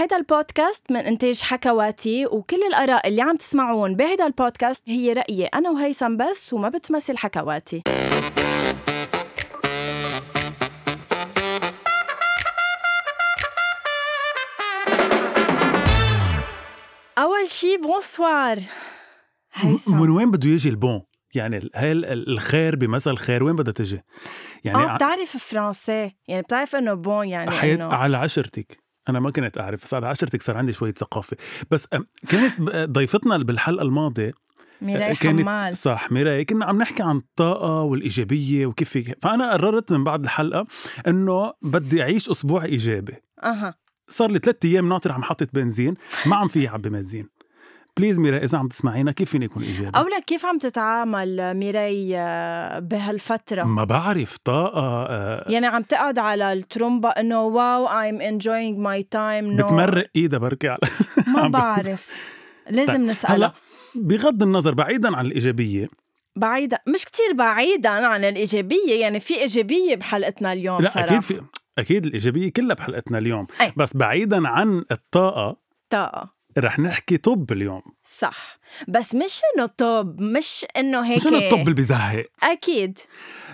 هيدا البودكاست من إنتاج حكواتي وكل الآراء اللي عم تسمعون بهيدا البودكاست هي رأيي أنا وهيثم بس وما بتمثل حكواتي. أول شي bonsoir هيثم. من وين بده يجي ال bon؟ يعني هاي الخير بمثل خير وين بدها تجي؟ يعني آه بتعرف فرنسي؟ يعني بتعرف إنه bon يعني إنه... على عشرتك. أنا ما كنت أعرف بس على عشرتك صار عندي شوية ثقافة. بس كانت ضيفتنا بالحلقة الماضية ميراي كانت حمال. صح ميراي كنا عم نحكي عن الطاقة والإيجابية وكيف فأنا قررت من بعد الحلقة إنه بدي أعيش أسبوع إيجابي. أها. صار لي ثلاث أيام ناطر عم حط بنزين ما عم في يعبي بنزين please ميراي إذا عم تسمعينا كيف فيني اكون إيجابي؟ اولا كيف عم تتعامل ميراي آه، بهالفترة؟ ما بعرف طاقة آه. يعني عم تقعد على الترومبا إنه wow I'm enjoying my time بتمرق ايدها بركي على ما بعرف. لازم طيب. نسألها. هلا بغض النظر بعيدا عن الإيجابية. بعيدا مش كتير بعيدا عن الإيجابية يعني في إيجابية بحلقتنا اليوم لا صراحة. أكيد في أكيد الإيجابية كلها بحلقتنا اليوم. أي. بس بعيدا عن الطاقة طاقة. رح نحكي طب اليوم. صح. بس مش إنه طب مش إنه هيك مش إنه الطب اللي بيزهق. أكيد.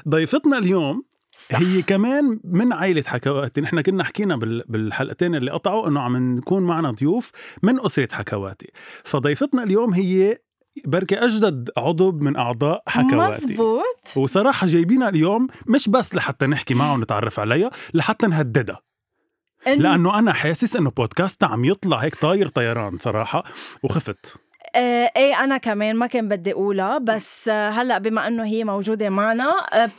ضيفتنا اليوم صح. هي كمان من عائلة حكواتي. نحن كنا حكينا بالحلقتين اللي قطعوا إنه عم نكون معنا ضيوف من أسرة حكواتي. فضيفتنا اليوم هي بركي أجدد عضو من أعضاء حكواتي. مزبوط وصراحة جايبينها اليوم مش بس لحتى نحكي معها ونتعرف عليها لحتى نهددها. إن... لأنه أنا حاسس إنه بودكاست عم يطلع هيك طاير طيران صراحة وخفت. آه إيه أنا كمان ما كان بدي أقولها بس آه هلأ بما إنه هي موجودة معنا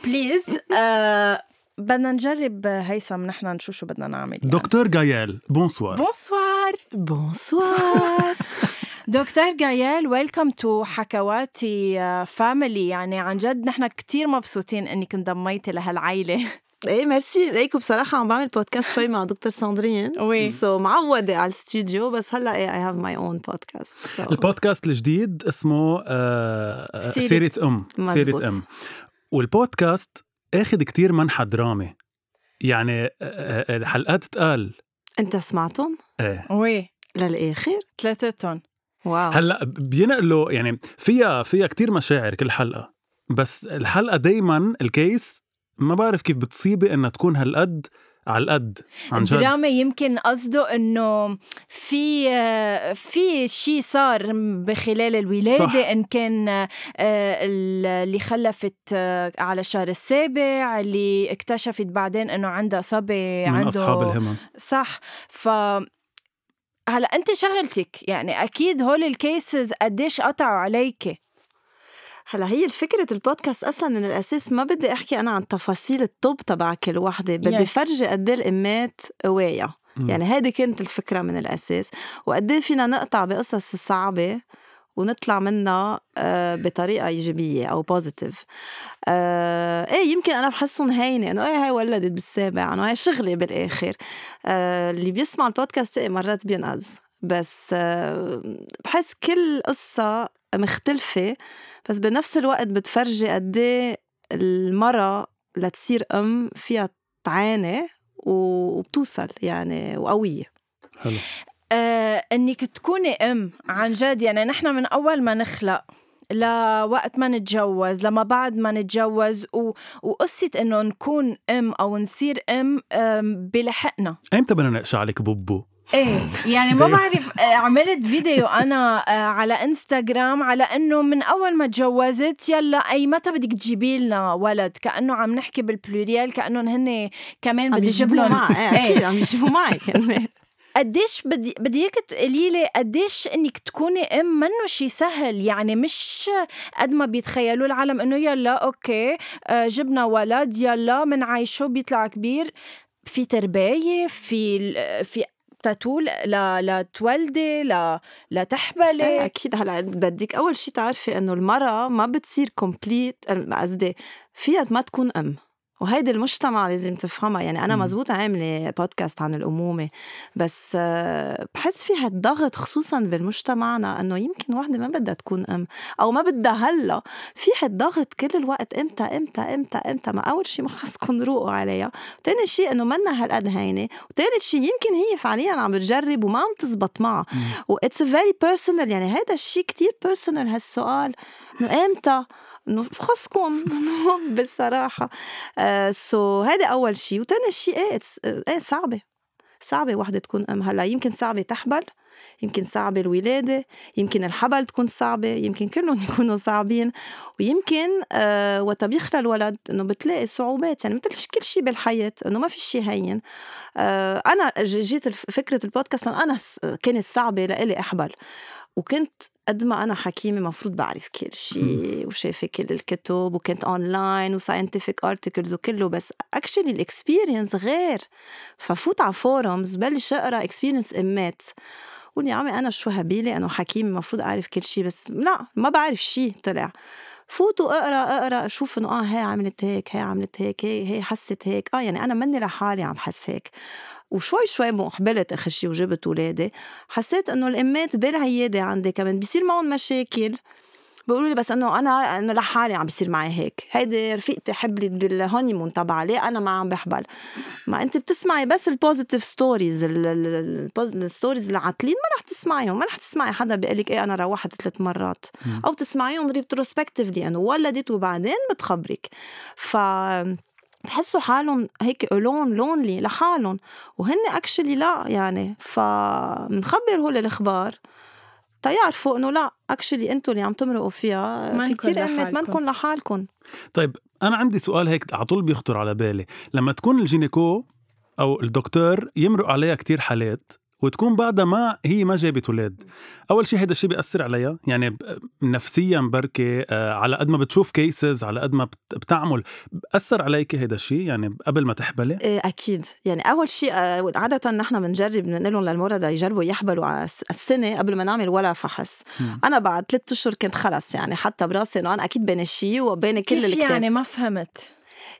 please آه بدنا نجرب هيثم نحن نشوف شو بدنا نعمل يعني. دكتور جايال bonsoir. bonsoir. bonsoir. دكتور جايال welcome to حكواتي family يعني عن جد نحن كتير مبسوطين إنك انضميتي لهالعيلة. إيه ميرسي ليكو بصراحة عم بعمل بودكاست شوي مع دكتور ساندرين وي سو so, معودة على الاستوديو بس هلا إيه I have my own podcast البودكاست الجديد اسمه آه سيرة ام سيرة ام والبودكاست اخذ كتير منحى درامي يعني الحلقات تقال انت سمعتهم؟ إيه oui للاخر؟ ثلاثتهم wow هلا بينقلوا يعني فيها فيها كتير مشاعر كل حلقة بس الحلقة دايما ال case ما بعرف كيف بتصيبي إنها تكون هالقد على القد عن جد. الدراما يمكن قصده إنه في في شيء صار بخلال الولادة صح. إن كان آه، اللي خلفت آه، على الشهر السابع اللي اكتشفت بعدين إنه عندها صبي من عنده أصحاب الهمم. صح. ف هلأ أنت شغلتك يعني أكيد هول الكيسز قديش قطعوا عليكي. هلا هي الفكرة البودكاست أصلا من الأساس ما بدي أحكي أنا عن تفاصيل الطب تبع كل وحده بدي yes. فرجي قد إيه الامات قوايه يعني هذه كانت الفكرة من الأساس. وقد إيه فينا نقطع بقصص الصعبه ونطلع منها آه، بطريقة إيجابية أو positive آه إيه يمكن أنا بحسهم هينة. إنه إيه هاي ولدت بالسابع. إنه هاي شغلي بالآخر. آه اللي بيسمع البودكاست إيه مرات بينقذ بس بحس كل قصة مختلفة. بس بنفس الوقت بتفرجي قد إيه المرأة لتصير أم فيها تعاني وبتوصل يعني وقوية. حلو. آه إنك تكوني أم عن جد يعني نحن من أول ما نخلق لوقت ما نتجوز لما بعد ما نتجوز و... وقصة إنه نكون أم أو نصير أم بلحقنا. إمتى بدنا نقشع عليك بوبو؟ إيه يعني ما بعرف آه، عملت فيديو أنا آه، على إنستغرام على إنه من أول ما تجوزت يلا أي متى بدك تجيبي لنا ولد؟ كأنه عم نحكي بالبلوريال كانهم هن كمان بدي أجيب لهم. إيه، أكيد عم يجيبوا معك قديش بدي بدي إياك تقولي لي قديش إنك تكوني أم منه شيء سهل؟ يعني مش قد ما بيتخيلوا العالم إنه يلا okay آه، جبنا ولد يلا منعيشه بيطلع كبير. في ترباية في في تتولدي. لتولدي ل... لتحبلي إيه أكيد هلا بدك أول شيء تعرفي إنه المرأة ما بتصير complete قصدي فيها ما تكون أم وهيدي المجتمع لازم تفهمها. يعني أنا مزبوط عاملة بودكاست عن الأمومة بس آه، بحس في هالضغط خصوصا بمجتمعنا إنه يمكن وحدة ما بدها تكون أم أو ما بدها هلأ. في هالضغط كل الوقت إمتى إمتى إمتى إمتى؟ ما أول شيء ما خصكم روقوا عليها. ثاني شيء إنه منا هالقد هينه وثالث شيء يمكن هي فعليا عم بتجرب وما عم تزبط معها. و it's very personal يعني هذا الشيء كتير personal هالسؤال. إنه إمتى؟ إنه خصكم بالصراحة. سو uh, so, هذا أول شيء وثاني شيء إيه إيه صعبة. صعبة وحده تكون أم هلأ يمكن صعبة تحبل يمكن صعبة الولادة يمكن الحبل تكون صعبة يمكن كلهم يكونوا صعبين. ويمكن آه وقت بيخلى الولد إنه بتلاقي صعوبات. يعني مثل كل شيء بالحياة إنه ما في شيء هين. آه أنا جيت فكرة البودكاست لأن أنا كانت صعبة لإلي أحبل. وكنت قد ما أنا حكيمة مفروض بعرف كل شيء وشايفة كل الكتب وكنت online و scientific articles وكله بس actually ال experience غير. ففوت على forums بلش أقرأ experience إمات. قول يا عمي أنا شو هبيلة انه حكيمة المفروض أعرف كل شيء بس لا ما بعرف شيء طلع. فوت واقرا اقرأ أشوف إنه آه هي عملت هيك هي عملت هيك هي, هي حست هيك. آه يعني أنا مني لحالي عم حس هيك. وشوي شوي ما قبلت آخر شي وجبت ولادي حسيت إنه الأمات بالعياده عندي كمان. بيصير معهم مشاكل. بيقولوا لي بس إنه أنا إنه لحالي عم بيصير معي هيك. هيدي رفيقتي حبلت بال honeymoon تبعها. ليه أنا ما عم بحبل ما أنت بتسمعي بس ال positive stories ال stories العاطلين ما رح تسمعيهم. ما رح تسمعي حدا بيقول لك إيه أنا روحت ثلاث مرات. أو تسمعيهم retrospectively إنه ولدت وبعدين بتخبرك. ف بحسوا حالهم هيك lone lonely لحالهم. وهن actually لا يعني. فبنخبر هول الأخبار. تيعرفوا إنه لا actually أنتم اللي عم تمرقوا فيها في كثير امات منكم لحالكم. طيب أنا عندي سؤال هيك على طول بيخطر على بالي. لما تكون ال gynéco أو الدكتور يمرق عليها كتير حالات وتكون بعدها ما هي ما جابت أولاد أول شيء هذا الشيء بيأثر عليها يعني نفسيا بركي آه، على قد ما بتشوف cases على قد ما بتعمل اثر عليك هذا الشيء يعني قبل ما تحبلي؟ إيه أكيد. يعني أول شيء آه، عادة نحن بنجرب بنقول لهم للمرضى يجربوا يحبلوا على السنة قبل ما نعمل ولا فحص. م. أنا بعد ثلاث أشهر كنت خلص يعني حتى براسي إنه أنا أكيد بين الشيء وبين كل كيف يعني ما فهمت؟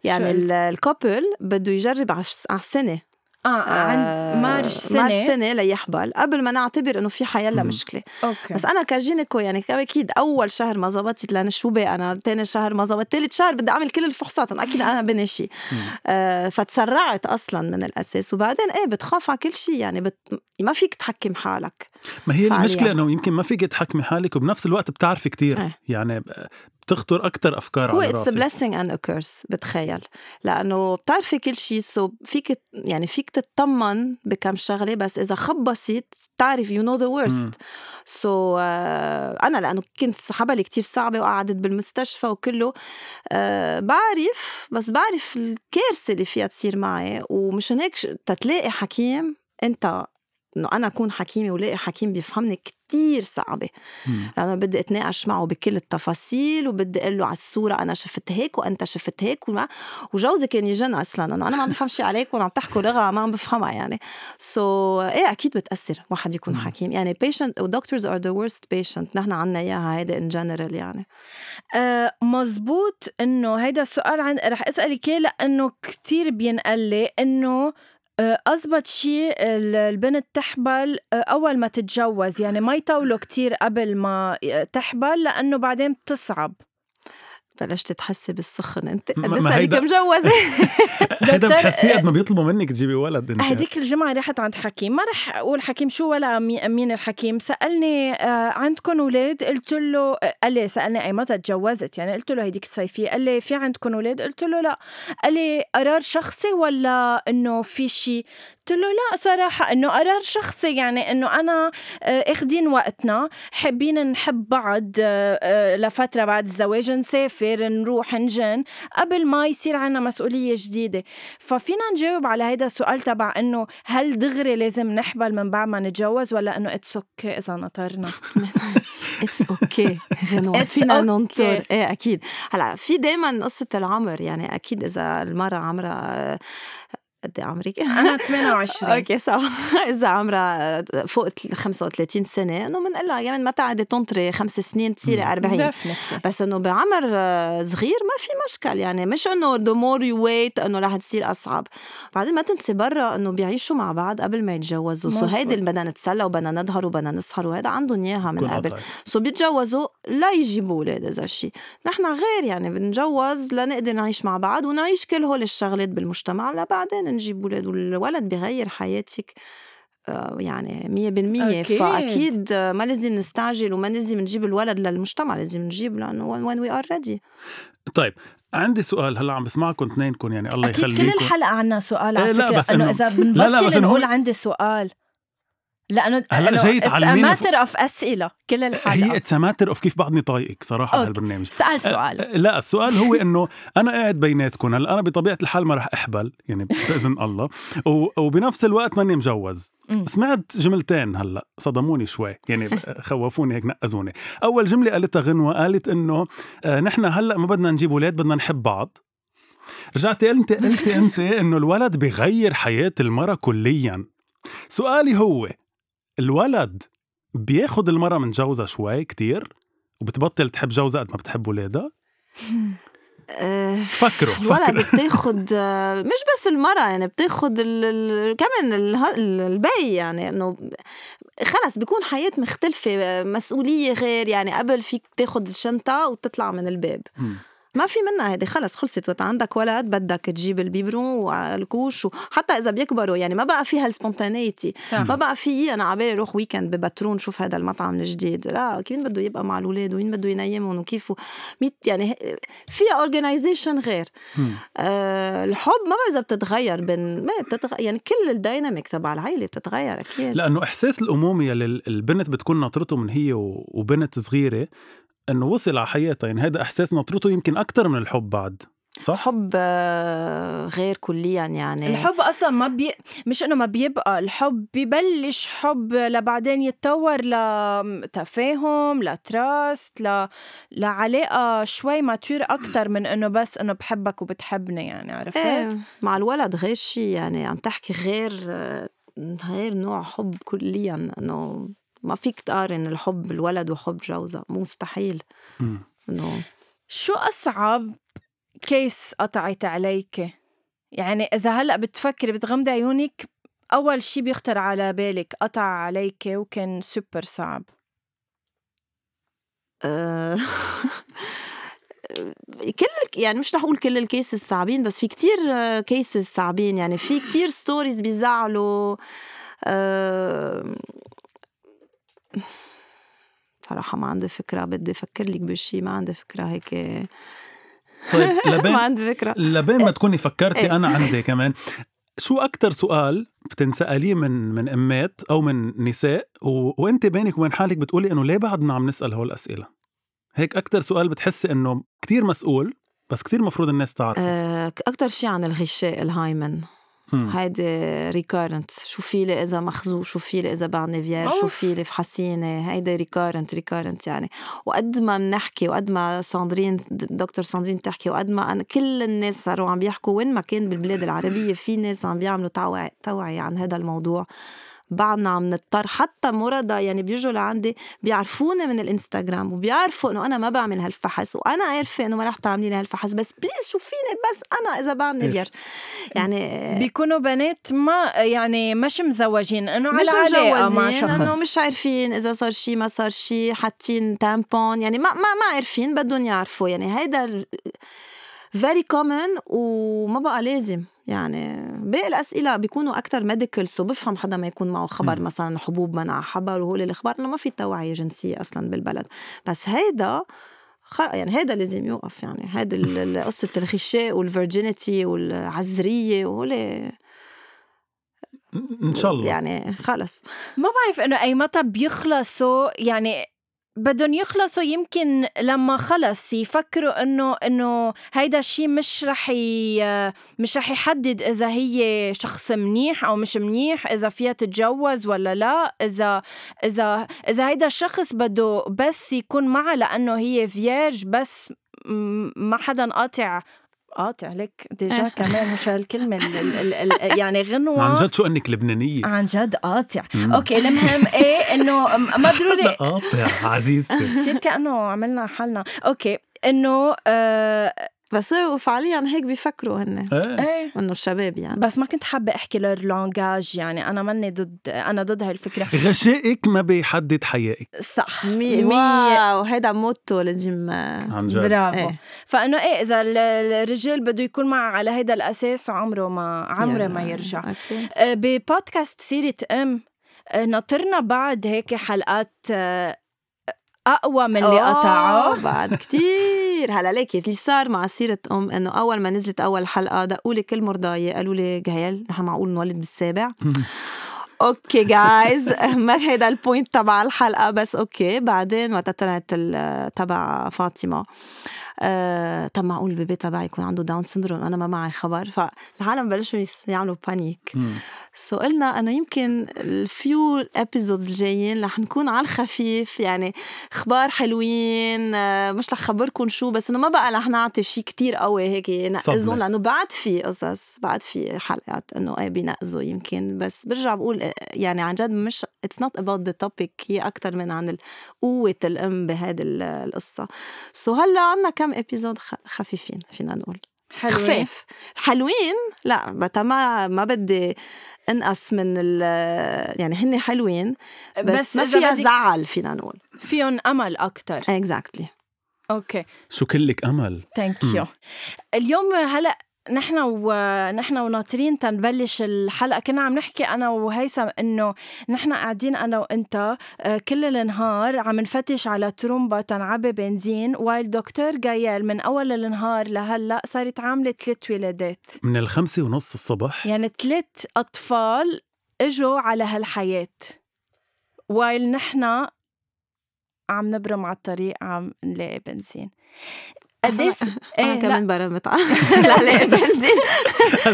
يعني ال couple بده يجرب على السنة. آه عن آه، مارش سنه مارش سنة. ليحبل. قبل ما نعتبر إنه في حيلا مشكلة. okay. بس أنا ك gynéco يعني أكيد أول شهر ما زبطت لأن شو بقى أنا؟ ثاني شهر ما زبط ثالث شهر بدي أعمل كل الفحوصات. أكيد أنا بيني شيء. آه فتسرعت أصلا من الأساس. وبعدين إيه بتخاف على كل شيء يعني. بت... ما فيك تحكم حالك ما هي المشكلة إنه يمكن ما فيك تحكمي حالك وبنفس الوقت بتعرفي كتير. إيه. يعني بتخطر أكثر أفكار هو على راسك. هو blessing and curse بتخيل. لأنه بتعرفي كل شيء so فيك يعني فيك تطمن بكم شغلة بس إذا خبصت بتعرف you know the worst so أنا لأنه كنت حبلي كتير صعبة وقعدت بالمستشفى وكله uh, بعرف بس بعرف الكارثه اللي فيها تصير معي. ومشان هيك تتلاقي حكيم أنت إنه أنا أكون حكيمة ولاقي حكيم بيفهمني كتير صعبة. لأنه بدي أتناقش معه بكل التفاصيل وبدي أقول له على الصورة أنا شفت هيك وأنت شفت هيك وما وجوزي كان يجن أصلا. إنه أنا ما بفهم شيء عليكم عم تحكوا لغة ما عم بفهمها يعني. so so, إيه أكيد بتأثر واحد يكون مم. حكيم. يعني patient و doctors are the worst patient نحن عنا إياها هيدا in general يعني. آه مزبوط إنه هيدا السؤال عن رح أسألك إياه لأنه كثير بينقل لي إنه أزبط شيء البنت تحبل أول ما تتجوز. يعني ما يطولوا كتير قبل ما تحبل لأنه بعدين بتصعب. بلشت تحسي بالسخن. انت بسألك مجوزة. هيدا بتحسيه قد ما بيطلبوا منك تجيبي ولد إنت. هديك الجمعة رحت عند حكيم. ما رح أقول حكيم شو ولا مين الحكيم. سألني آه عندكم أولاد قلت له قال لي سألني أي متى تجوزت؟ يعني قلت له هديك الصيفية. قال لي في عندكم أولاد قلت له لا. قال لي قرار شخصي ولا إنه في شيء قلت له لا صراحة إنه قرار شخصي يعني إنه أنا آه، إخدين وقتنا حابين نحب بعض آه، آه، لفترة بعد الزواج نسافر نروح نجن قبل ما يصير عنا مسؤولية جديدة. ففينا نجاوب على هذا السؤال تبع إنه هل دغري لازم نحبل من بعد ما نتجوز ولا إنه it's okay إذا نطرنا؟ it's okay غنوة فينا ننطر. إيه أكيد. هلأ في دائما قصة العمر يعني أكيد إذا المرة عمرها قد إيه عمرك؟ أنا 28 okay صح. إذا عمرها فوق 35 سنة إنه بنقول لها يعني متى عادي تنطري خمس سنين تصيري 40 بس إنه بعمر صغير ما في مشكل يعني مش إنه the more you wait إنه رح تصير أصعب. بعدين ما تنسي برا إنه بيعيشوا مع بعض قبل ما يتجوزوا. so هيدي اللي بدنا نتسلى وبدنا نظهر وبدنا نسهر وهذا عندهم إياها من قبل. so بيتجوزوا لا يجيبوا أولاد إذا شيء نحن غير يعني بنجوز لنقدر نعيش مع بعض ونعيش كل هول الشغلات بالمجتمع لبعدين نجيب ولاد والولد بغير حياتك آه، يعني مية بالمية. أكيد. فأكيد ما لازم نستعجل وما لازم نجيب الولد للمجتمع لازم نجيب لأنه when we are ready. طيب عندي سؤال هلأ عم بسمعكم اثنينكم يعني الله يخليكم. كل الحلقة عنا سؤال على إيه لا بس إنه إذا بنبطل لا لا بس نقول عندي سؤال. لأنه هلا جاي تعلمينا matter of أسئلة كل الحلقة هي it's matter of كيف بعضني طايقك صراحة بهالبرنامج سأل سؤال. لا السؤال هو إنه أنا قاعد بيناتكم هلا أنا بطبيعة الحال ما رح أحبل يعني بإذن الله. وبنفس الوقت ماني مجوز. سمعت جملتين هلا صدموني شوي يعني خوفوني هيك نقزوني. أول جملة قالتها غنوة قالت إنه آه نحن هلا ما بدنا نجيب أولاد بدنا نحب بعض. رجعتي قلتي قلتي أنت إنه الولد بغير حياة المرأة كليا. سؤالي هو الولد بياخد المرة من جوزها شوي كتير وبتبطل تحب جوزها قد ما بتحب ولادها. فكروا الولد بتاخد مش بس المرأة يعني بتاخد ال ال كمان ال baby يعني إنه خلص بيكون حياة مختلفة مسؤولية غير يعني قبل فيك تاخد الشنطة وتطلع من الباب. م. ما في منها هيدي خلص خلصت. وقت عندك ولد بدك تجيب ال biberon وال couches وحتى إذا بيكبروا يعني ما بقى فيها ال spontanéité. ما بقى في أنا عبالي أروح weekend ببترون شوف هذا المطعم الجديد. لا كيف بده يبقى مع الاولاد وين بده ينيمهم؟ وكيف؟ ميت يعني فيها organization غير. آه الحب ما بعرف إذا بتتغير بين ما بتتغير يعني كل ال dynamic تبع العائله بتتغير أكيد. لأنه إحساس الامومه يلي البنت بتكون ناطرته من هي وبنت صغيرة إنه وصل على حياتها يعني هذا إحساس نطرته يمكن أكثر من الحب بعد صح؟ حب آه، غير كليا يعني الحب أصلا ما بي مش إنه ما بيبقى الحب ببلش حب لبعدين يتطور لتفاهم ل trust ل... لعلاقة شوي mature أكثر من إنه بس إنه بحبك وبتحبني يعني عرفت؟ إيه مع الولد غير شيء يعني عم تحكي غير غير نوع حب كليا إنه ما فيك تقارن الحب الولد وحب جوزها مستحيل. إنه شو أصعب case قطعت عليك؟ يعني إذا هلأ بتفكري بتغمضي عيونك أول شي بيخطر على بالك قطع عليك وكان سوبر صعب. أه كل يعني مش رح أقول كل ال cases صعبين بس في كتير cases صعبين. يعني في كتير stories بيزعلوا. أه صراحة ما عندي فكرة بدي أفكر لك بشي ما عندي فكرة هيك. طيب لبين ما عندي فكرة. لبين ما تكوني فكرتي إيه. أنا عندي كمان. شو أكتر سؤال بتنسأليه من من أمات أو من نساء؟ و... وأنت بينك وبين حالك بتقولي إنه ليه بعدنا عم نسأل هول الأسئلة؟ هيك أكتر سؤال بتحسي إنه كتير مسؤول بس كتير مفروض الناس تعرفه. آه، أكتر شيء عن الغشاء ال hymen. هيدي recurrent شو في لي إذا مخزو شو في لي اذا بعدني فيير شو في لي فحسينه هيدي recurrent recurrent يعني. وقد ما بنحكي وقد ما ساندرين دكتور ساندرين تحكي وقد ما أنا كل الناس صاروا عم بيحكوا وين ما كان بالبلاد العربية في ناس عم بيعملوا توعيه عن هذا الموضوع. بعدنا عم نضطر حتى مرضى يعني بيجوا لعندي بيعرفوني من الإنستغرام وبيعرفوا إنه أنا ما بعمل هالفحص وأنا عارفة إنه ما رح تعملي لي هالفحص بس please شوفيني بس أنا إذا بعدني vierge. يعني بيكونوا بنات ما يعني مش مزوجين إنه على علاقة مع شخص إنه مش عارفين إذا صار شيء ما صار شيء حاطين tampon يعني ما ما ما عارفين بدهم يعرفوا يعني هيدا very common وما بقى لازم. يعني باقي الأسئلة بيكونوا أكثر medical so بفهم حدا ما يكون معه خبر م. مثلا حبوب منع حبل وهول الأخبار إنه ما في توعية جنسية أصلا بالبلد. بس هيدا يعني هيدا لازم يوقف يعني هيدا قصة الغشاء والفيرجينيتي والعذرية وهول. إن شاء الله. يعني خلص. ما بعرف إنه أي متى بيخلصوا يعني بدهم يخلصوا يمكن لما خلص يفكروا إنه إنه هيدا الشيء مش رح مش رح يحدد إذا هي شخص منيح أو مش منيح إذا فيها تتجوز ولا لا إذا إذا إذا هيدا الشخص بده بس يكون معها لأنه هي vierge بس ما حدا قاطع قاطع لك déjà كمان مش هالكلمة ال ال ال ال يعني غنوة. عن جد شو انك لبنانية؟ عن جد قاطع. okay المهم إيه إنه ما ضروري. قاطع عزيزتي. كثير كأنه عملنا حالنا. okay إنه آه بس فعليا هيك بيفكروا هن إيه. إيه. إنه الشباب يعني. بس ما كنت حابة أحكي leur langage يعني أنا ماني ضد أنا ضد هاي الفكرة. غشائك ما بيحدد حيائك. صح. مي... مية. wow هيدا motto لازم عن جد. برافو. إيه. فإنه إيه إذا ال- الرجال بده يكون معه على هيدا الأساس عمره ما عمره ما يرجع. آه، ببودكاست سيرة أم آه، ناطرنا بعد هيك حلقات آه، أقوى من اللي قطعه. بعد كتير. هلا ليكي اللي صار مع سيرة أم إنه أول ما نزلت أول حلقة دقوا لي كل مرضاية قالوا لي جهيل نحن معقول نولد بالسابع. okay جايز ما هيدا ال point تبع الحلقة بس okay. بعدين وقت طلعت تبع فاطمة. آه، طب معقول ال baby تبعي يكون عنده Down syndrome أنا ما معي خبر. فالعالم بلشوا يعملوا panic. so قلنا انه يمكن ال few episodes الجايين رح نكون على الخفيف. يعني أخبار حلوين آه، مش رح خبركم شو بس إنه ما بقى رح نعطي شيء كتير قوي هيك نقزهم صدمة. لأنه بعد في قصص بعد في حلقات إنه إيه بينقزوا يمكن. بس برجع بقول آه، يعني عن جد مش it's not about the topic هي أكثر من عن قوة الأم بهذه ال- القصة. so هلأ عنا كم episode خ- خفيفين فينا نقول. حلوة خفاف. حلوين؟ لا متى ما ما بدي انقص من ال يعني هن حلوين بس, بس ما فيها بدك زعل فينا نقول. فيهم أمل أكثر exactly okay. شو كلك أمل؟ thank. you اليوم هلأ نحن ونحن وناطرين تنبلش الحلقة. كنا عم نحكي أنا وهيثم إنه نحن قاعدين أنا وإنت آه، كل النهار عم نفتش على ترومبا تنعبي بنزين while دكتور جايال من أول النهار لهلأ صارت عاملة ثلاث ولادات. من الخمسة ونص الصبح. يعني ثلاث أطفال إجوا على هالحياة. while نحن عم نبرم على الطريق عم نلاقي بنزين. قديش أنا إيه،. كمان برمت لا لا بنزين.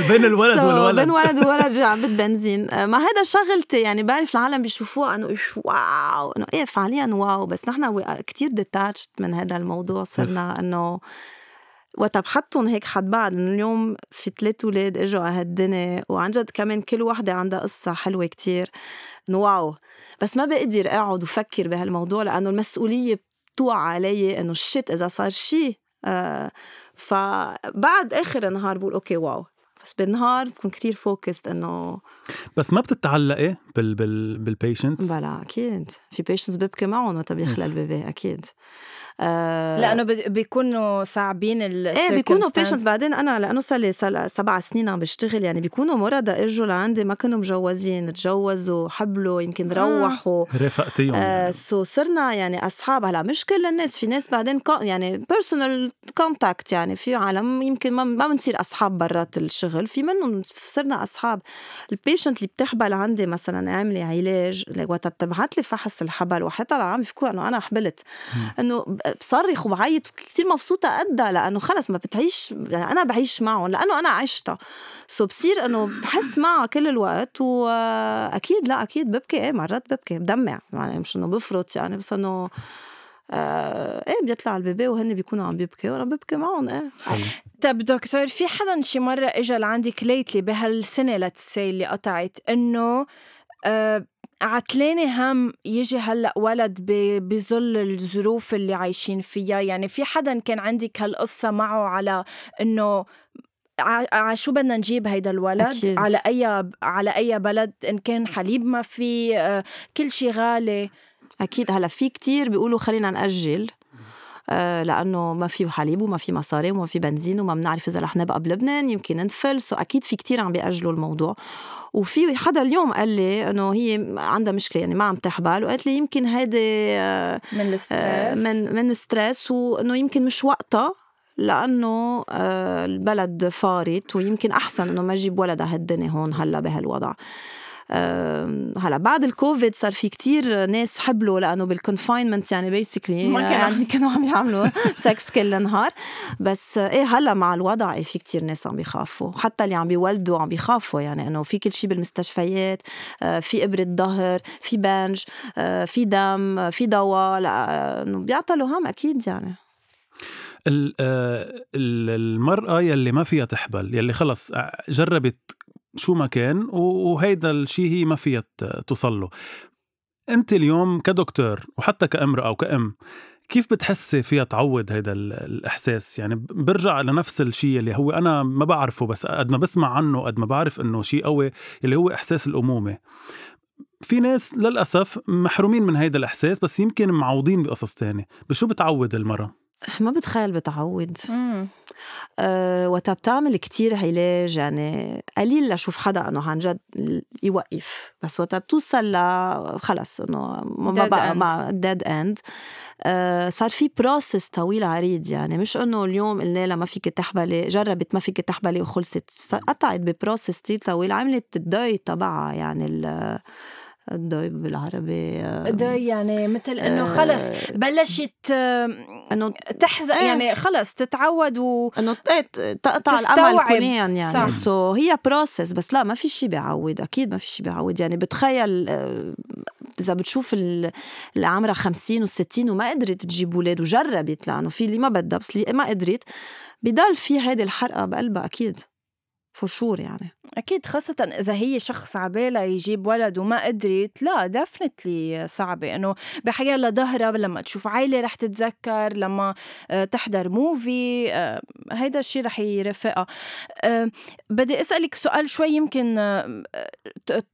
بين الولد so، والولد. بين ولد وولد جعبت بنزين. آه، ما هذا شغلتي يعني بعرف العالم بيشوفوها انه واو إنه إيه فعليا واو. بس نحن كتير detached من هذا الموضوع. صرنا إنه وقت بحطهم هيك حد بعض إنه اليوم في ثلاث أولاد إجوا على هالدنيا. وعن جد كمان كل وحدة عندها قصة حلوة كتير. إنه واو. بس ما بقدر أقعد وفكر بهالموضوع لأنه المسؤولية بتوقع علي إنه ال shit إذا صار شيء آه فبعد آخر النهار بقول okay واو. بس بالنهار بكون كتير focused إنه بس ما بتتعلقي بال بال بال patients بلا أكيد. في patients ببكي معهم وقت بيخلى ال baby أكيد. آه لأنه بيكونوا صعبين ال إيه بيكونوا. patients بعدين أنا لأنه صار لي سبع سنين عم بشتغل يعني بيكونوا مرضى إجوا لعندي ما كانوا مجوزين تجوزوا حبلوا يمكن آه. روحوا رافقتيهم آه يعني. so صرنا يعني أصحاب هلأ مش كل الناس في ناس بعدين يعني personal contact يعني في عالم يمكن ما ما بنصير أصحاب برات الشغل في منهم صرنا أصحاب ال patient اللي بتحبل عندي مثلا عاملة علاج like وقت بتبعت لي فحص الحبل وحتى العالم بيفكروا إنه أنا حبلت إنه بصرخ وبعيط كثير مبسوطة قدها لأنه خلص ما بتعيش يعني أنا بعيش معهم لأنه أنا عشتها. so بصير إنه بحس معها كل الوقت واكيد لا أكيد ببكي إيه مرات ببكي بدمع. يعني مش إنه بفرط يعني بس إنه آه إيه بيطلع البيبي وهن بيكونوا عم بيبكي وأنا ببكي معهم إيه. طب دكتور في حدا شي مرة اجى لعندك ليتلي بهالسنة لتسي اللي قطعت إنه آه عتلاني هم يجي هلأ ولد بظل الظروف اللي عايشين فيها. يعني في حدا كان عندك هالقصة معه على إنه ع ع- شو بدنا نجيب هيدا الولد؟ أكيد. على أي على أي بلد إن كان حليب ما في آه، كل شي غالي. أكيد. هلأ في كتير بيقولوا خلينا نأجل. لأنه ما في حليب وما في مصاري وما في بنزين وما بنعرف إذا رح نبقى بلبنان يمكن ننفل. so أكيد في كتير عم بيأجلوا الموضوع. وفي حدا اليوم قال لي إنه هي عندها مشكلة يعني ما عم تحبل وقالت لي يمكن هيدي آه من آه، ال stress من من stress وإنه يمكن مش وقتها لأنه آه، البلد فارت ويمكن أحسن إنه ما أجيب ولد على هالدنيا هون هلا بهالوضع. آه، هلا بعد الكوفيد صار في كتير ناس حبلوا لأنه بال confinement يعني basically ما كان- يعني كانوا عم يعملوا سكس كل النهار. بس إيه هلا مع الوضع إيه في كتير ناس عم بيخافوا حتى اللي عم بيولدوا عم بيخافوا يعني إنه في كل شيء بالمستشفيات آه، في إبرة ظهر في بنج آه، في دم آه، في دواء لا إنه بيعطلوا هم أكيد يعني. المرأة يلي ما فيها تحبل يلي خلص جربت شو ما كان وهيدا الشيء هي ما فيها توصل له أنت اليوم كدكتور وحتى كأمرأة أو كأم كيف بتحسي فيها تعوض هذا الإحساس؟ يعني برجع لنفس الشيء اللي هو أنا ما بعرفه بس قد ما بسمع عنه قد ما بعرف إنه شيء قوي اللي هو إحساس الأمومة. في ناس للأسف محرومين من هذا الإحساس بس يمكن معوضين بقصص تانية. بشو بتعوض المرأة؟ ما بتخيل بتعوض. أه وقتها بتعمل كتير علاج يعني قليل لشوف حدا إنه عن جد يوقف. بس وقتها بتوصل ل خلص إنه ما بقى مع dead end أه صار في process طويل عريض يعني. مش إنه اليوم قلنا لها ما فيك تحبلي جربت ما فيك تحبلي وخلصت. قطعت ب process كتير طويل عملت ال deuil تبعها يعني ال deuil بالعربي deuil يعني مثل إنه خلص آه، بلشت إنه تحزن إيه. يعني خلص تتعود و إنه إيه، تقطع الأمل كليا يعني. صح. so هي process بس لا ما في شيء بيعود أكيد ما في شيء بيعود يعني بتخيل إذا بتشوف اللي عمرها 50 و60 وما قدرت تجيب أولاد وجربت لأنه في اللي ما بدها بس اللي ما قدرت بضل في هيدي الحرقة بقلبها أكيد. for sure يعني. أكيد خاصة إذا هي شخص عبالة يجيب ولد وما قدرت لا definitely صعبة. إنه بحياة لظهرها لما تشوف عائلة رح تتذكر لما آه، تحضر movie آه، هيدا الشيء رح يرافقها. آه، بدي أسألك سؤال شوي يمكن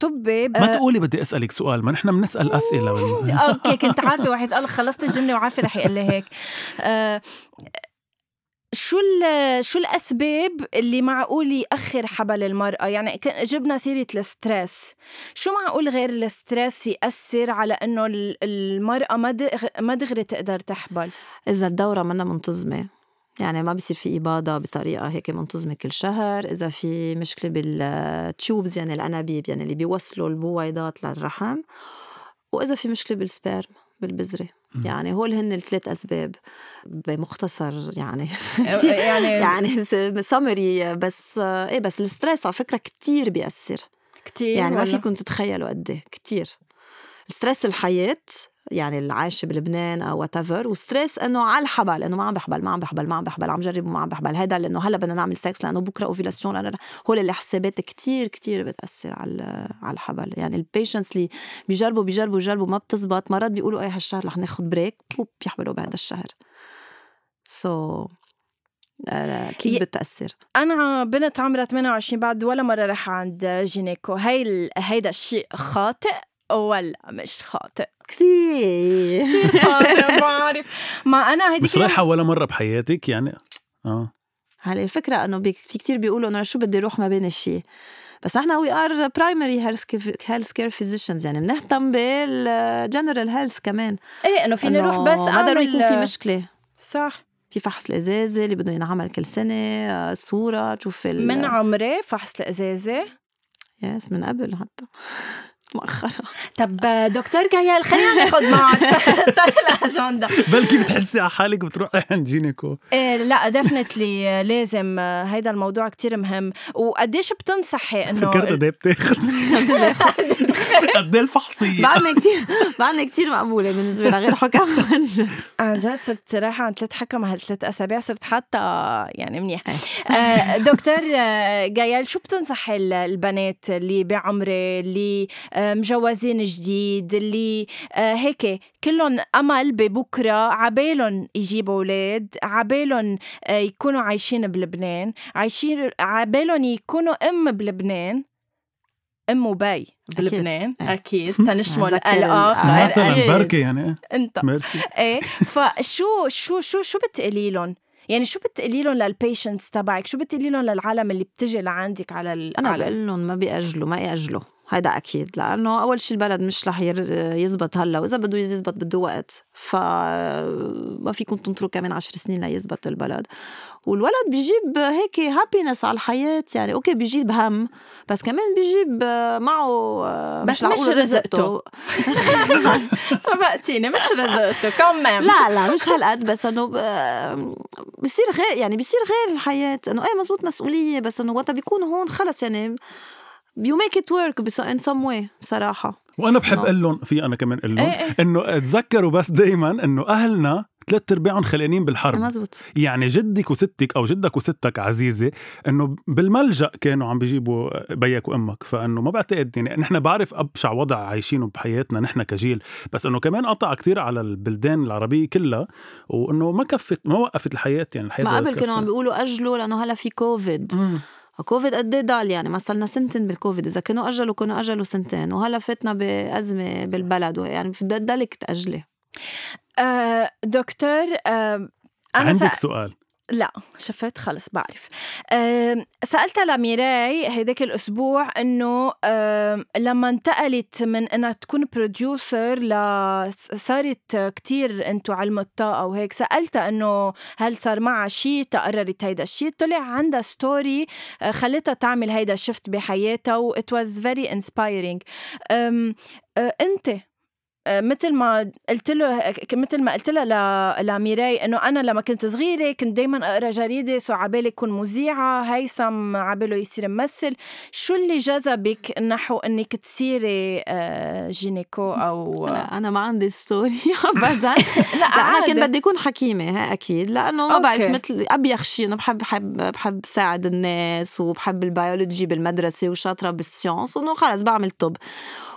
طبي ما تقولي بدي أسألك سؤال ما نحن بنسأل أسئلة. أوكي كنت عارفة واحد قال خلصت الجملة وعارفة رح يقول لي هيك. شو شو الأسباب اللي معقول يأخر حبل المرأة؟ يعني جبنا سيرة ال stress. شو معقول غير ال stress يأثر على إنه المرأة ما ما دغري تقدر تحبل؟ إذا الدورة منا منتظمة. يعني ما بصير في إباضة بطريقة هيك منتظمة كل شهر. إذا في مشكلة بال tubes يعني الأنابيب يعني اللي بيوصلوا البويضات للرحم. وإذا في مشكلة بال sperm. بالبذرة. يعني هول هن الثلاث أسباب بمختصر يعني. يعني يعني سمري بس إيه بس ال stress على فكرة كتير بيأثر. كتير يعني ما فيكم تتخيلوا قد إيه كتير. ال stress الحياة يعني العايشه بلبنان أو whatever و stress إنه على الحبل إنه ما عم بحبل ما عم بحبل ما عم بحبل عم جرب وما عم بحبل. هذا لأنه هلأ بدنا نعمل سكس لأنه بكرة ovulation هول الحسابات كتير كتير بتأثر على على الحبل. يعني ال patients اللي بيجربوا بيجربوا بيجربوا ما بتزبط. مرات بيقولوا اي هالشهر رح ناخذ break بيحبلوا بهذا الشهر. so so, أكيد بتأثر؟ أنا بنت عمرها 28 بعد ولا مرة رح عند gynéco. هي هيدا الشيء خاطئ ولا مش خاطئ؟ كثير. كثير بعرف ما أنا هيدي مش رايحة ولا مرة بحياتك؟ يعني آه. هلأ الفكرة إنه في كثير بيقولوا إنه شو بدي أروح ما بين الشيء بس إحنا we are primary health care physicians يعني بنهتم بال general health كمان. إيه إنه فيني أروح بس ما ضروري يكون في مشكلة. صح. في فحص الإزازة اللي بده ينعمل كل سنة صورة تشوف من عمري فحص الإزازة. yes من قبل حتى. مؤخرا. طب دكتور جايال خلينا ناخذ معك. الأجندة. بلكي بتحسي على حالك بتروحي عند gynéco. إيه لا definitely لازم. هيدا الموضوع كتير مهم. وقديش بتنصحي إنه فكرت قد إيه بتاخذ قد إيه الفحصية؟ بعدنا كثير بعدنا كثير مقبولة بالنسبة لغير حكم عن جد. عن جد صرت رايحة عند ثلاث حكم هالثلاث أسابيع صرت حتى يعني منيح. آه، دكتور جايال شو بتنصحي البنات اللي بعمري اللي مجوزين جديد اللي آه، هيك كلهم أمل ببكرة عبالهم يجيبوا أولاد عبالهم آه، يكونوا عايشين بلبنان عايشين عبالهم يكونوا أم بلبنان ام وبي بلبنان. أكيد, أكيد. تنشمل الآخر مثلا بركي يعني. أنت. ميرسي. إيه. فشو شو شو شو بتقولي لهم؟ يعني شو بتقولي لهم لل patients تبعك؟ شو بتقولي لهم للعالم اللي بتجي لعندك على ال... أنا بقول لهم ما بيأجلوا ما يأجلوا. هيدا أكيد لأنه أول شيء البلد مش رح يزبط هلأ وإذا بده يزبط بده وقت فما فيكم تنطروا كمان عشر سنين ليزبط البلد. والولد بيجيب هيك happiness على الحياة يعني أوكي بيجيب هم بس كمان بيجيب معه بس مش, مش رزقته. سبقتيني مش رزقته كمان لا لا مش هالقد بس إنه بصير غير يعني بصير غير الحياة إنه إيه مزبوط مسؤولية بس إنه وقتها بيكون هون خلص يعني you make it work in some way بصراحه وأنا بحب أقول لهم في أنا كمان أقول لهم إيه، إيه. إنه تذكروا بس دائما إنه أهلنا ثلاث أرباعهم خلقانين بالحرب. مزبوط. يعني جدك وستك أو جدك وستك عزيزة إنه بالملجأ كانوا عم بيجيبوا بيك وأمك. فإنه ما بعتقد يعني نحن بعرف أبشع وضع عايشينه بحياتنا نحن كجيل. بس إنه كمان قطع كثير على البلدان العربية كلها وإنه ما كفت ما وقفت الحياة يعني الحياة ما قبل كانوا عم بيقولوا أجلوا لأنه هلا في كوفيد مم. كوفيد قد إيه ضل يعني ما صلنا سنتين بالكوفيد. إذا كانوا أجلوا كانوا أجلوا سنتين. وهلا فتنا بأزمة بالبلد. يعني ضلك تأجلي. آه دكتور آه أنا عندك سؤال. لا شفت خلص بعرف. سألتها لميراي هيداك الأسبوع إنه لما انتقلت من إنها تكون producer ل صارت كتير into علم الطاقة وهيك سألتها إنه هل صار معها شيء تقررت هيدا الشيء طلع عندها story آه، خلتها تعمل هيدا ال shift بحياتها و it was very inspiring. أنت آه، مثل ما قلت له مثل ما قلت لها لميراي إنه أنا لما كنت صغيرة كنت دائما أقرأ جريدة so عبالي اكون مذيعة هيثم عباله يصير ممثل. شو اللي جذبك نحو إنك تصيري آه، gynéco أو لا أنا ما عندي story ابدا. لا أنا كنت بدي أكون حكيمة ها أكيد. لأنه ما بعرف مثل ابيخ شيء أنا بحب بحب بحب ساعد الناس وبحب ال biologie بالمدرسة وشاطرة بال sciences انه خلص بعمل طب.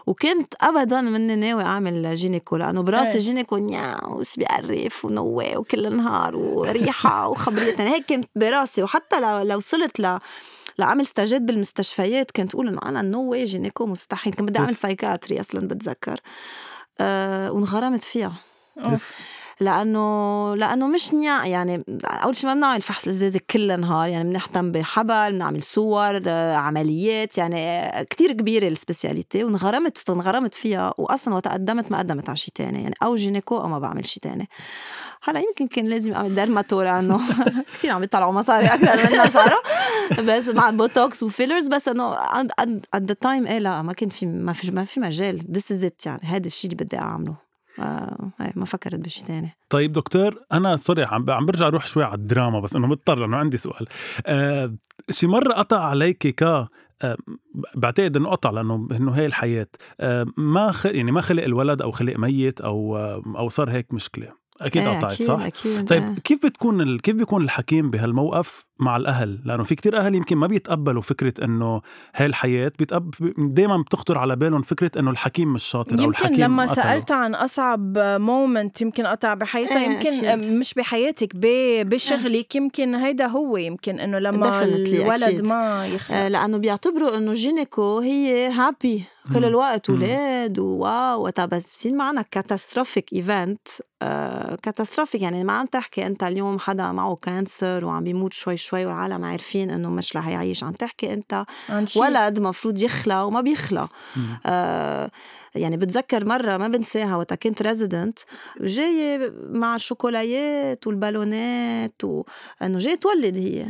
وكنت ابدا مني ناوي أعمل gynéco لأنه براسي إيه. gynéco نيا وش بيقرف ونوي وكل النهار وريحة وخبريه يعني هيك كنت براسي. وحتى لو لو وصلت ل لعمل stage ات بالمستشفيات كنت أقول إنه أنا no way gynéco مستحيل. كنت بدي أعمل psychiatry أصلا بتذكر. أه وانغرمت فيها. أوف. لأنه لأنه مش نيا يعني أول شيء ما بنعمل فحص الازازه كل النهار يعني بنهتم بحبل بنعمل صور عمليات يعني كتير كبيرة ال spécialité وانغرمت انغرمت فيها واصلا وقت قدمت ما قدمت على شيء تاني يعني أو gynéco أو ما بعمل شيء تاني. هلأ يمكن كان لازم أعمل dermato لأنه كثير عم يطلعوا مصاري أكثر منا صاروا بس مع Botox و fillers بس إنه at the time إيه لا ما كنت في ما في ما في مجال. this is it يعني هذا الشيء اللي بدي أعمله. آه ما فكرت بشيء تاني. طيب دكتور أنا sorry عم عم برجع أروح شوي على الدراما بس إنه مضطر لأنه عندي سؤال. آه شي مرة قطع عليك ك آه بعتقد إنه قطع لأنه إنه هي الحياة. آه ما خ... يعني ما خلق الولد أو خلق ميت أو آه أو صار هيك مشكلة. أكيد إيه قطعت صح أكيد طيب إيه. كيف بتكون ال... كيف بيكون الحكيم بهالموقف مع الأهل لأنه في كتير أهل يمكن ما بيتقبلوا فكرة إنه هاي الحياة بيتقب... دائما بتخطر على بالهم فكرة إنه الحكيم مش شاطر يمكن أو الحكيم لما قتله. سألت عن أصعب moment يمكن قطع بحياتها إيه يمكن أكيد. مش بحياتك ب... بشغلك يمكن هيدا هو يمكن إنه لما الولد أكيد. ما يخلق آه لأنه بيعتبروا إنه gynéco هي happy كل الوقت ولاد و wow بس بصير معنا catastrophic event catastrophic يعني ما عم تحكي أنت اليوم حدا معه cancer وعم بيموت شوي شوي والعالم عارفين إنه مش رح يعيش. عم تحكي أنت ولد مفروض يخلق وما بيخلق. آه يعني بتذكر مرة ما بنساها وقت كنت resident جاية مع الشوكولايات والبالونات وانه جاية تولد هي.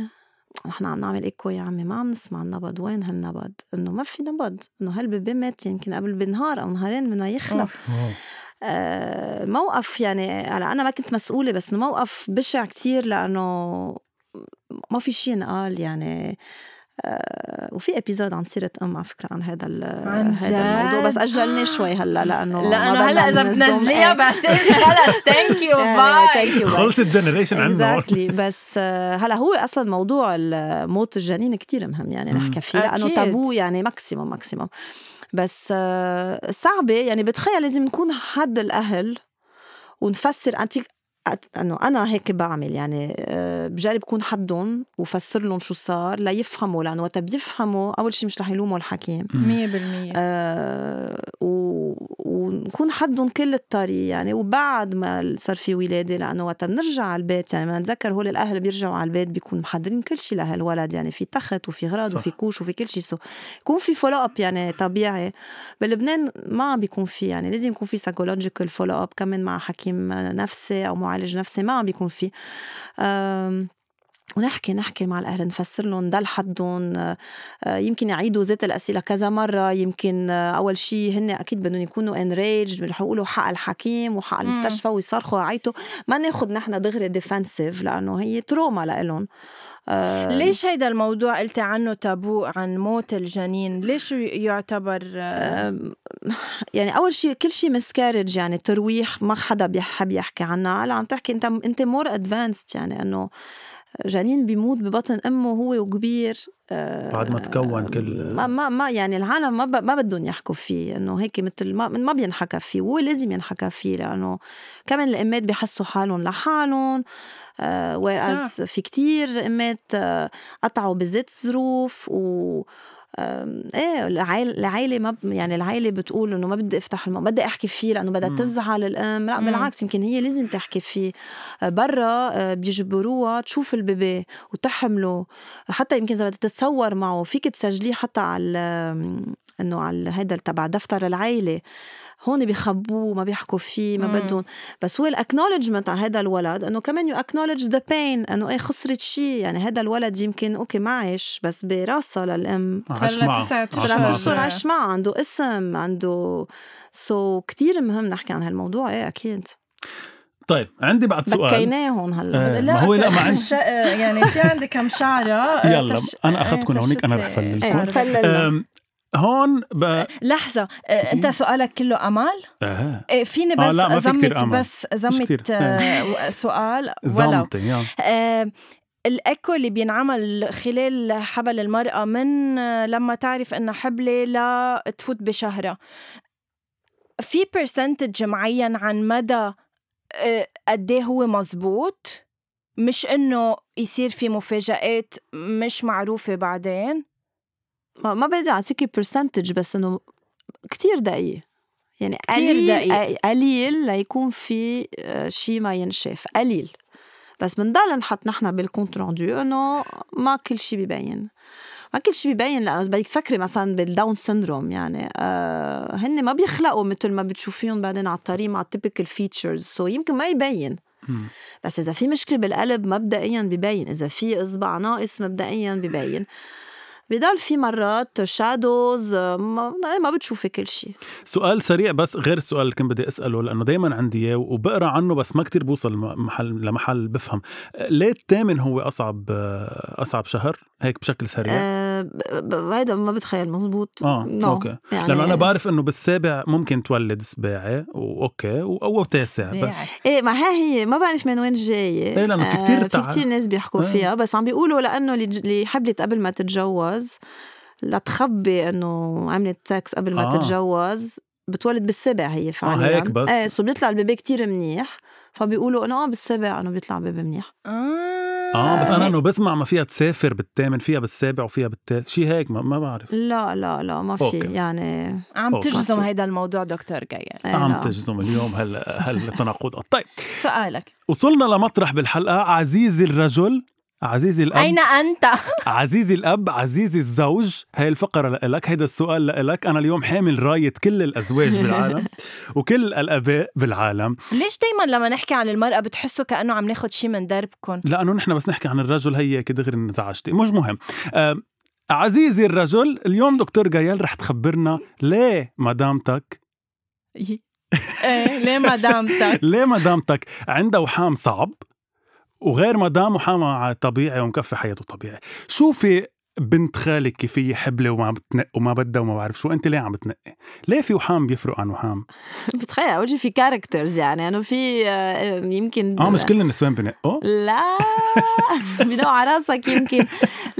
نحن عم نعمل إيكو يا عمي ما عم نسمع النبض وين هالنبض؟ إنه ما في نبض إنه هال baby مات يمكن قبل بنهار أو نهارين من ما يخلق آه. موقف يعني هلأ أنا ما كنت مسؤولة بس موقف بشع كتير لأنه ما في شيء انقال يعني. آه وفي episode عن سيرة أم على فكرة عن هذا عن هذا الموضوع بس اجلناه شوي هلا لأنه لأنه هلا إذا بتنزليها بعتقد خلص. thank you bye خلصت ال generation عندنا exactly. بس آه، هلا هو أصلا موضوع موت الجنين كتير مهم يعني نحكي فيه لأنه تابو يعني maximum maximum بس آه، صعبة يعني بتخيل لازم نكون حد الأهل ونفسر أنت إنه أنا هيك بعمل يعني آه، بجرب كون حدهم وفسر لهم شو صار ليفهموا لأنه وقت بيفهموا أول شيء مش رح يلوموا الحكيم. 100% آه ونكون حدهم كل الطريق يعني وبعد ما صار في ولادة لأنه وقت بنرجع على البيت يعني بدنا نتذكر هول الأهل بيرجعوا على البيت بيكون محضرين كل شيء لهالولد يعني في تخت وفي غراض صح. وفي couches وفي كل شيء so يكون في follow up يعني طبيعي. بلبنان ما بيكون في يعني لازم يكون في psychological follow up كمان مع حكيم نفسي أو معالج نفسي ما عم بيكون في. ونحكي نحكي مع الأهل نفسر لهم نضل حدهم آه، يمكن يعيدوا ذات الأسئلة كذا مرة يمكن آه، أول شيء هن أكيد بدهم يكونوا in rage رح يقولوا حق الحكيم وحق المستشفى ويصرخوا ويعيطوا ما ناخذ نحن دغري defensive لأنه هي trauma لإلهم. آه ليش هيدا الموضوع قلتي عنه تابو عن موت الجنين؟ ليش يعتبر آه يعني أول شيء كل شيء مسكارج يعني ترويح ما حدا بيحب يحكي عنها. هلا عم تحكي أنت أنت مور ادفانسد يعني إنه جنين بيموت ببطن أمه هو وكبير. آه، بعد ما تكون كل ما ما, ما يعني العالم ما ما بدهم يحكوا فيه إنه هيك مثل ما ما بينحكى فيه وهو لازم ينحكى فيه لأنه كمان الأمات بحسوا حالهم لحالهم. آه في كتير امات آه قطعوا بذات ظروف و إيه العائلة العائلة ما يعني العائلة بتقول إنه ما بدي أفتح الم... بدي أحكي فيه لأنه بدها تزعل الأم. لا بالعكس يمكن هي لازم تحكي فيه. آه، برا آه، بيجبروها تشوف ال baby وتحمله. حتى يمكن إذا بدها تتصور معه فيك تسجليه حتى على إنه على هذا تبع دفتر العائله هون بيخبوه ما بيحكوا فيه ما بدهم بس هو ال acknowledgment على هذا الولد إنه كمان you acknowledge the pain إنه إيه خسرت شيء يعني هذا الولد يمكن أوكي ما عايش بس براسها للأم. عاش معه عنده اسم عنده so كثير مهم نحكي عن هالموضوع إيه أكيد. طيب عندي بعد سؤال. بكيناهن هلا. آه لا ما هو لا ما عندي يعني في عندي كم شعرة يلا أنا اخذتكم هونيك أنا رح فلّلكم إيه هون ب... لحظة آه، أنت سؤالك كله أمل؟ آه. إيه فيني بس آه لا ما في كتير أمل. بس زمط آه سؤال؟ ولو. آه الايكو اللي بينعمل خلال حبل المرأة من آه، لما تعرف إنها حبلة لتفوت بشهرها في percentage معين عن مدى آه، قد إيه هو مزبوط؟ مش إنه يصير في مفاجآت مش معروفة بعدين. ما, ما بدي اعطيكي percentage بس إنه كتير دقيق. يعني كتير قليل دقيق. قليل ليكون في آه، شيء ما ينشاف. قليل. بس بنضل نحط نحن بال compte rendu إنه ما كل شيء ببين ما كل شيء ببين لأنه بدك تفكري مثلا بال Down syndrome يعني. آه هن ما بيخلقوا مثل ما بتشوفيهم بعدين على الطريق مع ال typical features so يمكن ما يبين بس إذا في مشكلة بالقلب مبدئيا ببين إذا في إصبع ناقص مبدئيا ببين بضل في مرات shadows ما, ما بتشوفي كل شيء سؤال سريع بس غير السؤال اللي كنت بدي أسأله لأنه دائما عندي إياه وبقرأ عنه بس ما كتير بوصل محل لمحل بفهم. ليه الثامن هو اصعب أصعب شهر؟ هيك بشكل سريع. أه هيدا ما بتخيل مزبوط آه no. أوكي يعني لأنه أنا بعرف إنه بالسابع ممكن تولد سباعي وأوكي أو تاسع إيه ما ها هي ما بعرف من وين جاية إيه لأنه في كثير آه في كثير ناس بيحكوا آه. فيها بس عم بيقولوا لأنه اللي حبلت قبل ما تتجوز لتخبي إنه عملت سكس قبل ما آه. تتجوز بتولد بالسابع هي فعليا آه هيك بس إيه so بيطلع ال baby كتير منيح فبيقولوا إنه آه بالسابع إنه بيطلع بيبي منيح آه. آه بس أنا إنه بسمع ما فيها تسافر بالثامن فيها بالسابع وفيها بالتاسع شيء هيك ما, ما بعرف. لا لا لا ما في أوكي. يعني عم تجزم هيدا الموضوع دكتور جاير إيه، عم تجزم اليوم هالتناقضات طيب. سؤالك. وصلنا لمطرح بالحلقة. عزيزي الرجل عزيزي الأب. أين أنت؟ عزيزي الأب عزيزي الزوج هاي الفقرة لك هيدا السؤال لك أنا اليوم حامل راية كل الأزواج بالعالم وكل الآباء بالعالم. ليش دايما لما نحكي عن المرأة بتحسوا كأنه عم ناخد شيء من دربكم؟ لأنه نحن بس نحكي عن الرجل هي دغري انزعجتي مش مهم. آه عزيزي الرجل اليوم دكتور جايل رح تخبرنا ليه مدامتك؟ إيه ليه مدامتك؟ ليه مدامتك؟ عندها وحام صعب. وغير مدام وحامى طبيعي ومكفي حياته طبيعي شوفي بنت خالك كيف هي حبلة وما بتنق وما بدها وما بعرف شو أنت ليه عم بتنقي؟ ليه في وحام بيفرق عن وحام؟ بتخيل أول شيء في characters يعني إنه في آه، يمكن آه مش كل النسوان بنقّوا؟ لا بنقوا على راسك يمكن.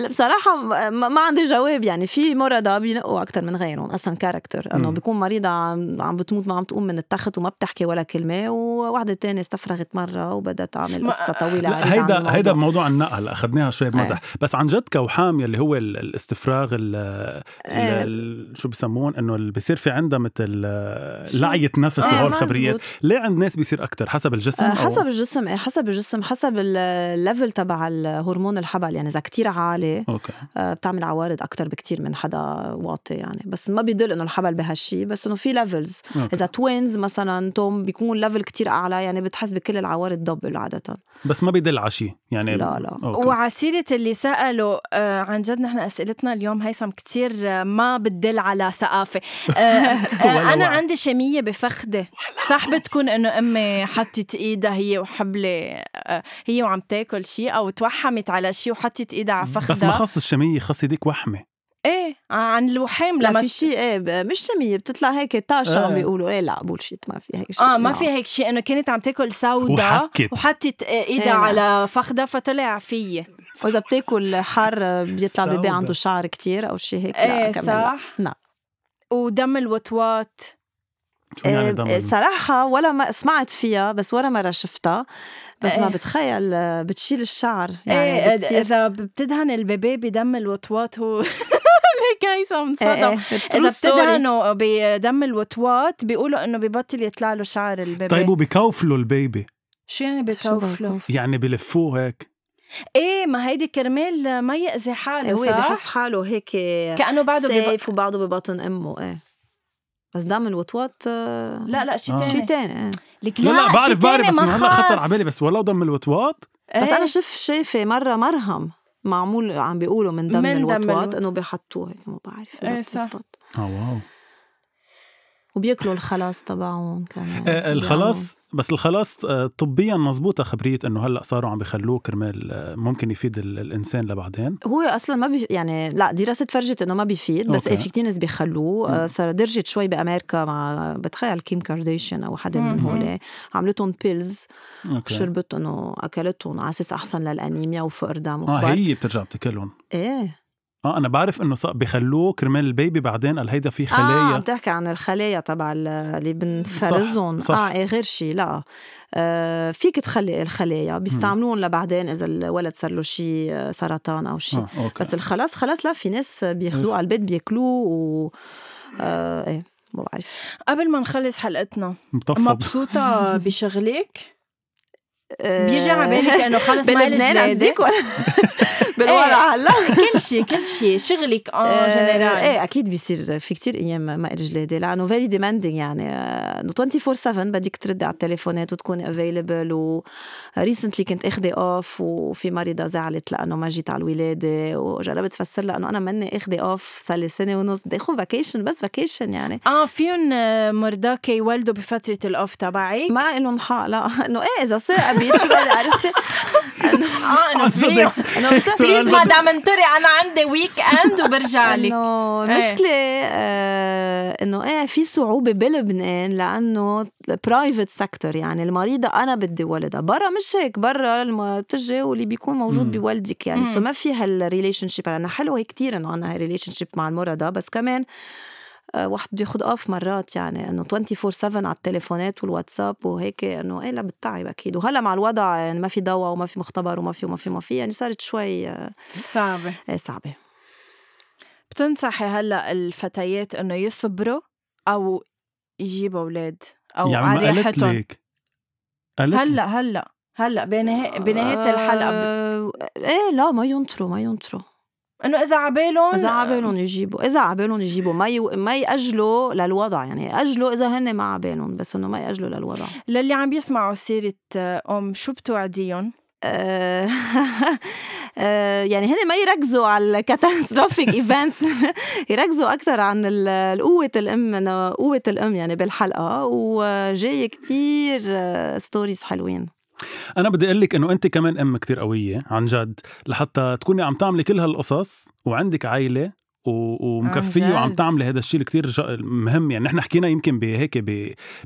بصراحة ما عندي جواب يعني في مرضى بينقوا أكثر من غيرهم أصلا character إنه بيكون مريضة عم بتموت ما عم تقوم من التخت وما بتحكي ولا كلمة وواحدة تانية استفرغت مرة وبدها تعمل قصة طويلة هيدا هيدا بموضوع النق أخذناها شوي بمزح. بس عن جد كوحام يلي هو هو ال- الاستفراغ ال إيه. ال- شو بسمون إنه اللي بيصير في عندها مثل شو؟ لعية نفس إيه، وهول الخبريات. ليه عند ناس بيصير أكثر حسب الجسم آه، أو- حسب الجسم إيه حسب الجسم حسب ال- ال level تبع الهرمون الحبل يعني إذا كتير عالي أوكي آه، بتعمل عوارض أكتر بكتير من حدا واطي يعني بس ما بيدل إنه الحبل بهالشي بس إنه في levels أوكي. إذا twins مثلا توم بيكون level كتير أعلى يعني بتحس بكل العوارض double عادة بس ما بيدل على شيء يعني لا، لا. أوكي. وعلى سيرة اللي سألوا آه عن جد نحن أسئلتنا اليوم هيثم كتير آه، ما بتدل على ثقافة آه آه وعي. عندي شمية بفخدي صح بتكون إنه أمي حطت إيدها هي وحبلة آه هي وعم تاكل شيء أو توحمت على شيء وحطت إيدها على فخدها بس ما خص الشمية خص هيديك وحمة إيه عن الوحام لا لما في شيء إيه مش شمية بتطلع هيك tache آه. عم بيقولوا إيه لا bullshit ما في هيك شيء آه ما. في هيك شيء إنه كانت عم تاكل سودا وحكت. وحطت إيه، ايدها لا. على فخدها فطلع فيي وإذا بتاكل حار بيطلع baby. عنده شعر كتير أو شيء هيك لا إيه كمان لا. صح لا. ودم الوطواط شو يعني دم صراحة ولا ما سمعت فيها بس ولا مرة شفتها بس ما إيه. بتخيل آه، بتشيل الشعر يعني إيه بتصير إذا بتدهن ال baby بدم الوطواط هو ليك هيثم انصدم story. بتدهنوا بدم الوطواط بيقولوا إنه ببطل يطلع له شعر ال baby طيب وبكوفلوا ال baby شو يعني شو بكوفله بكوف؟ يعني بلفوه هيك إيه ما هيدي كرمال ما يأذي حاله هو صح بحس حاله هيك كأنه بعده. سيف وبعده ببطن أمه إيه بس دم الوطواط آه، لا لا شيء آه. تاني شيء تاني إيه لك لا لا بعرف شي بعرف بس هلا خطر. على بالي بس ولو دم الوطواط بس إيه. أنا شف شايفة مرة مرهم معمول عم بيقولوا من دم من دم الوطواط الوط- إنه بيحطوه هيك ما بعرف إذا إيه صح. بتزبط آه واو وبياكلوا الخلاص تبعهم كمان آه، الخلاص بس الخلاص آه، طبيا مزبوطة خبرية إنه هلأ صاروا عم بخلوه كرمال آه، ممكن يفيد ال- الإنسان لبعدين. هو أصلا ما بي يعني لا دراسة فرجت إنه ما بيفيد بس أوكي. في كتير ناس بيخلوه. صار درجت شوي بأمريكا مع بتخيل كيم كارديشن أو حدا من. هول عملتهم pills أوكي. شربت إنه اكلتهم على أساس أحسن للأنيميا وفقر دم آه هي بترجع بتاكلهم. إيه. آه أنا بعرف إنه صار بخلوه كرمال ال baby بعدين قال هيدا في آه خلايا. عم تحكي عن الخلايا تبع ال- اللي بنفرزهم. صح. آه إيه غير شيء لا. آه فيك تخلي الخلايا. بيستعملون لبعدين إذا الولد صار له شيء آه، سرطان أو شيء آه، أوكي. بس الخلاص خلاص لا في ناس بياخذوه على البيت بياكلوه و آه إيه ما بعرف. قبل ما نخلص حلقتنا مطبب مبسوطة بشغلك؟ آه، بيجي على بالك انه خلص ما جلادة قصدك ولا؟ بلورا هلا كل شيء كل شيء. شغلك آه آه، جنرال إيه أكيد بيصير في كتير أيام ما إلي جلاده لأنه very demanding يعني. آه، إنه 24 7 بدك تردي على التليفونات وتكوني available و recently كنت أخذة off وفي مريضة زعلت لأنه ما جيت على الولادة وجربت افسر لها انه أنا ماني أخذة off صار لي سنة ونص. بدي اخذ vacation بس vacation يعني. آه فيهم آه، مرضاك يولدوا بفترة ال off تبعك؟ ما لهم حق لا. إنه إيه إذا شو بدي عرفتي؟ آه انه please بس- مدام انطري أنا عندي weekend وبرجع لك. إنه إيه. المشكلة آه إنه إيه في صعوبة بلبنان لأنه private sector يعني المريضة أنا بدي ولدها. برا مش هيك برا لما بتجي واللي بيكون موجود مم. بيولدك يعني. so ما في هال relationship أنا حلوة كتير إنه عنا هال relationship مع المرضى بس كمان واحد بده ياخد off مرات يعني إنه 24 7 على التليفونات والواتساب وهيك إنه إيه لا بتتعب أكيد. وهلأ مع الوضع يعني ما في دواء وما في مختبر وما في وما في وما في يعني صارت شوي آه، صعبة إيه صعبة. بتنصحي هلأ الفتيات إنه يصبروا أو يجيبوا أولاد أو يعني ما على لك. هلأ هلأ هلأ بنهاية بنهاية الحلقة ب- آه، إيه لا ما ينطروا ما ينطروا. إنه إذا عبالهم إذا عبالهم يجيبوا إذا عبالهم يجيبوا ما ي... ما يأجلوا للوضع يعني أجلوا إذا هن ما عبالهم بس إنه ما يأجلوا للوضع. للي عم بيسمعوا سيرة آه، أم شو بتوعديهم؟ آه، آه، يعني هن ما يركزوا على ال catastrophic events يركزوا أكثر عن قوة الأم قوة الأم يعني بالحلقة وجاي كتير stories حلوين. أنا بدي أقول لك إنه أنت كمان أم كتير قوية عن جد لحتى تكوني عم تعملي كل هالقصص وعندك عائله ومكفيه وعم جد. تعملي هذا الشيء كتير جا- مهم يعني نحن حكينا يمكن بهيك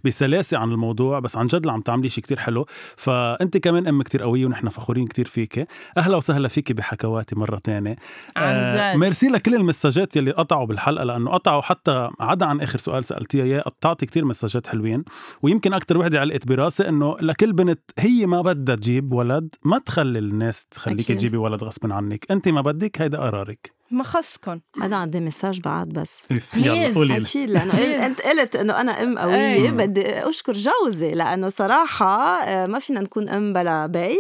بسلاسة عن الموضوع بس عن جد اللي عم تعملي شيء كتير حلو. فأنت كمان ام كتير قوية ونحن فخورين كتير فيك أهلا وسهلا فيكي بحكواتي مرة تانية. عن جد. ميرسي لكل المساجات يلي قطعوا بالحلقة لأنه قطعوا حتى عدا عن آخر سؤال سألتيها إياه قطعتي كتير مساجات حلوين. ويمكن أكثر وحدة علقت براسي إنه لكل بنت هي ما بدها تجيب ولد ما تخلي الناس تخليك. تجيبي ولد غصبا عنك. أنت ما بدك هيدا قرارك. ما خصكن. أنا عندي مساج بعد بس. يلا قولي لي. أكيد لأنه أنت قلت إنه أنا أم قوية. بدي أشكر جوزي لأنه صراحة آه، ما فينا نكون أم بلا بي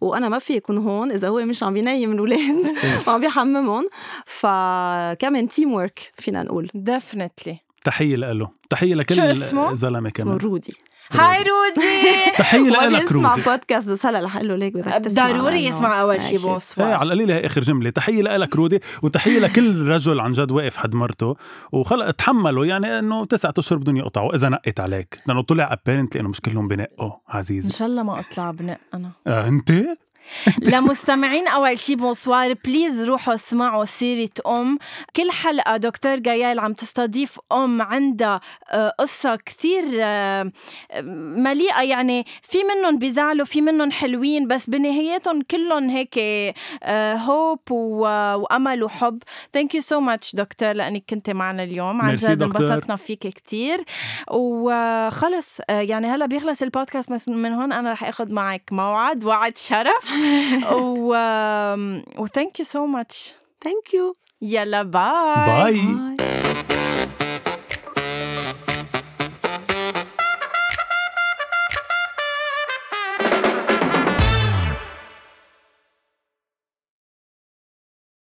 وأنا ما في يكون هون إذا هو مش عم بينيم الاولاد وعم بيحممهم. فكمان teamwork فينا نقول. definitely تحية له تحية لكل اسمه؟ زلمة اسمه كمان رودي. hi رودي تحية ما لك بيسمع رودي بودكاست بس هلا رح أقول له ليك بدك تسمع. ضروري يسمع أول شي ماشي. إيه bonsoir على القليله هي آخر جملة. تحية لك رودي وتحية لكل رجل عن جد واقف حد مرته وخلق تحملوا يعني إنه تسعة أشهر بدهم يقطعوا إذا نقت عليك. لأنه طلع apparently إنه مش كلهم بنقوا إن عزيزي شاء الله ما أطلع بنق أنا. آه أنت؟ لمستمعين أول شي bonsoir. please روحوا اسمعوا سيرة أم. كل حلقة دكتور جايال عم تستضيف أم عندها آه، قصة كتير آه، مليئة. يعني في منهم بيزعلوا في منهم حلوين بس بنهايتهم كلهم هيك hope وأمل وحب. thank you so much دكتور لأنك كنت معنا اليوم. عن جد. انبسطنا فيك كتير. وخلص آه، يعني هلا بيخلص البودكاست من هون أنا رح آخذ معك موعد. وعد شرف. و و thank you so much thank you يلا bye bye bye